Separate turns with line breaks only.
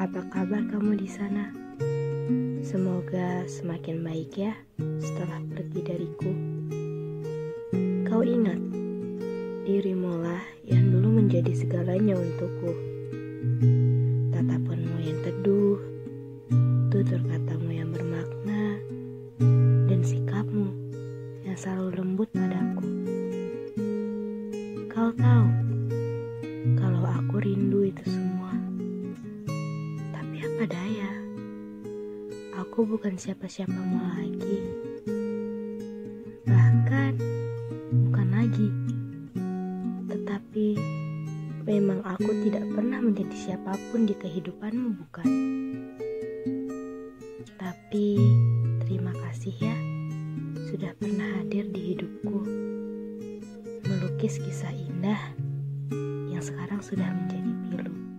Apa kabar kamu di sana? Semoga semakin baik ya setelah pergi dariku. Kau ingat, dirimulah yang dulu menjadi segalanya untukku. Tatapanmu yang teduh, tutur katamu yang bermakna, dan sikapmu yang selalu lembut padaku. Kau tahu, kalau aku rindu itu semua. Apa daya? Aku bukan siapa-siapamu lagi. Bahkan bukan lagi. Tetapi memang aku tidak pernah menjadi siapa pun di kehidupanmu, bukan? Tapi terima kasih ya sudah pernah hadir di hidupku. Melukis kisah indah yang sekarang sudah menjadi pilu.